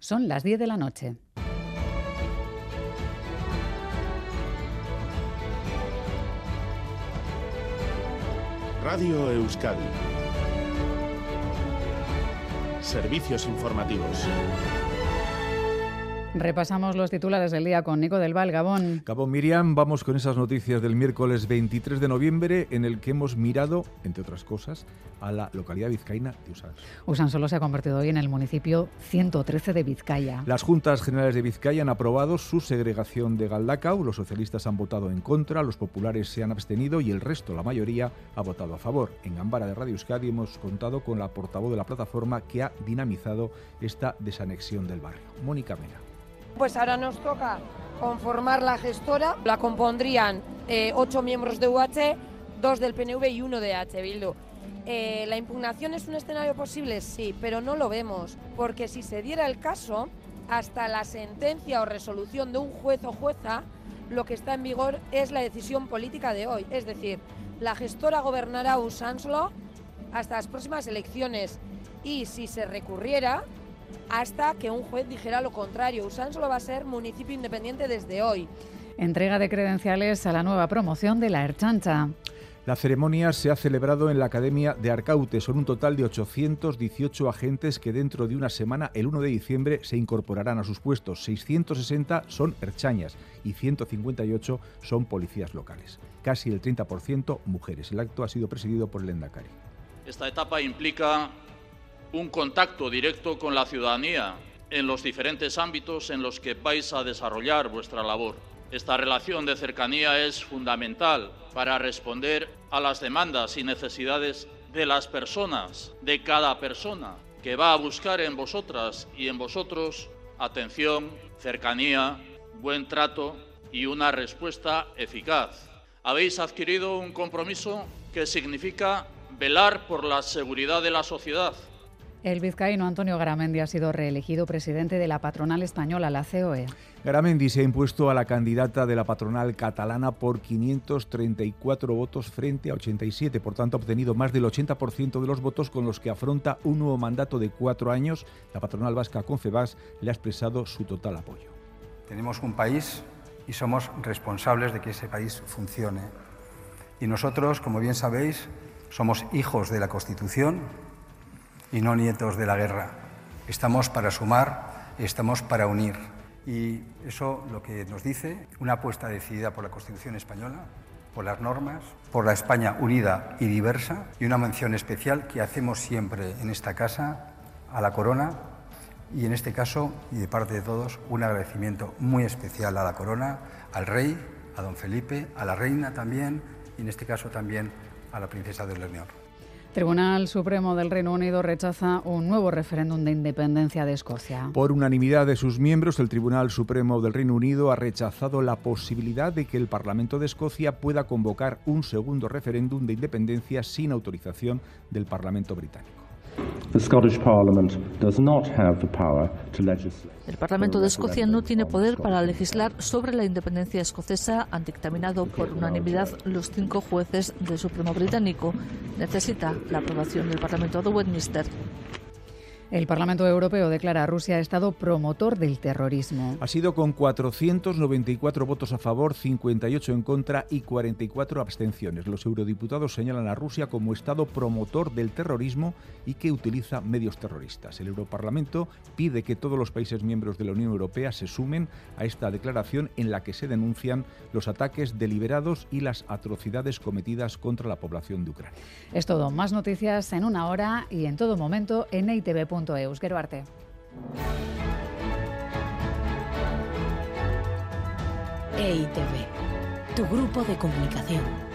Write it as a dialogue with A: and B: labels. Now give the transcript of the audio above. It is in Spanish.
A: Son las 10 de la noche.
B: Radio Euskadi. Servicios informativos.
A: Repasamos los titulares del día con Nico del Val, Gabón.
C: Gabón Miriam, vamos con esas noticias del miércoles 23 de noviembre en el que hemos mirado, entre otras cosas, a la localidad vizcaína de Usán.
A: Usán solo se ha convertido hoy en el municipio 113 de Vizcaya.
C: Las Juntas Generales de Vizcaya han aprobado su segregación de Galdacao, los socialistas han votado en contra, los populares se han abstenido y el resto, la mayoría, ha votado a favor. En Gambara de Radio Euskadi hemos contado con la portavoz de la plataforma que ha dinamizado esta desanexión del barrio, Mónica Mena.
D: Pues ahora nos toca conformar la gestora. La compondrían eh, ocho miembros de UH, dos del PNV y uno de H. Bildu. Eh, ¿La impugnación es un escenario posible? Sí, pero no lo vemos, porque si se diera el caso, hasta la sentencia o resolución de un juez o jueza, lo que está en vigor es la decisión política de hoy. Es decir, la gestora gobernará Usánsolo hasta las próximas elecciones y si se recurriera, hasta que un juez dijera lo contrario. Usán solo va a ser municipio independiente desde hoy.
A: Entrega de credenciales a la nueva promoción de la Erchancha.
C: La ceremonia se ha celebrado en la Academia de Arcaute. Son un total de 818 agentes que dentro de una semana, el 1 de diciembre, se incorporarán a sus puestos. 660 son erchañas y 158 son policías locales. Casi el 30% mujeres. El acto ha sido presidido por el Endacari.
E: Esta etapa implica un contacto directo con la ciudadanía en los diferentes ámbitos en los que vais a desarrollar vuestra labor. Esta relación de cercanía es fundamental para responder a las demandas y necesidades de las personas, de cada persona, que va a buscar en vosotras y en vosotros atención, cercanía, buen trato y una respuesta eficaz. Habéis adquirido un compromiso que significa velar por la seguridad de la sociedad,
A: el vizcaíno Antonio Garamendi ha sido reelegido presidente de la patronal española, la COE.
C: Garamendi se ha impuesto a la candidata de la patronal catalana por 534 votos frente a 87. Por tanto, ha obtenido más del 80% de los votos con los que afronta un nuevo mandato de cuatro años. La patronal vasca Confebas le ha expresado su total apoyo.
F: Tenemos un país y somos responsables de que ese país funcione. Y nosotros, como bien sabéis, somos hijos de la Constitución y no nietos de la guerra. Estamos para sumar, estamos para unir. Y eso lo que nos dice una apuesta decidida por la Constitución española, por las normas, por la España unida y diversa y una mención especial que hacemos siempre en esta casa a la corona y en este caso, y de parte de todos, un agradecimiento muy especial a la corona, al rey, a don Felipe, a la reina también y en este caso también a la princesa de Leonor.
A: Tribunal Supremo del Reino Unido rechaza un nuevo referéndum de independencia de Escocia.
C: Por unanimidad de sus miembros, el Tribunal Supremo del Reino Unido ha rechazado la posibilidad de que el Parlamento de Escocia pueda convocar un segundo referéndum de independencia sin autorización del Parlamento británico.
G: El Parlamento de Escocia no tiene poder para legislar sobre la independencia escocesa, han dictaminado por unanimidad los cinco jueces del Supremo británico. Necesita la aprobación del Parlamento de Westminster.
A: El Parlamento Europeo declara a Rusia Estado promotor del terrorismo.
C: Ha sido con 494 votos a favor, 58 en contra y 44 abstenciones. Los eurodiputados señalan a Rusia como Estado promotor del terrorismo y que utiliza medios terroristas. El Europarlamento pide que todos los países miembros de la Unión Europea se sumen a esta declaración en la que se denuncian los ataques deliberados y las atrocidades cometidas contra la población de Ucrania.
A: Es todo. Más noticias en una hora y en todo momento en itv.com eus. Gero arte.
H: EITV, tu grupo de comunicación.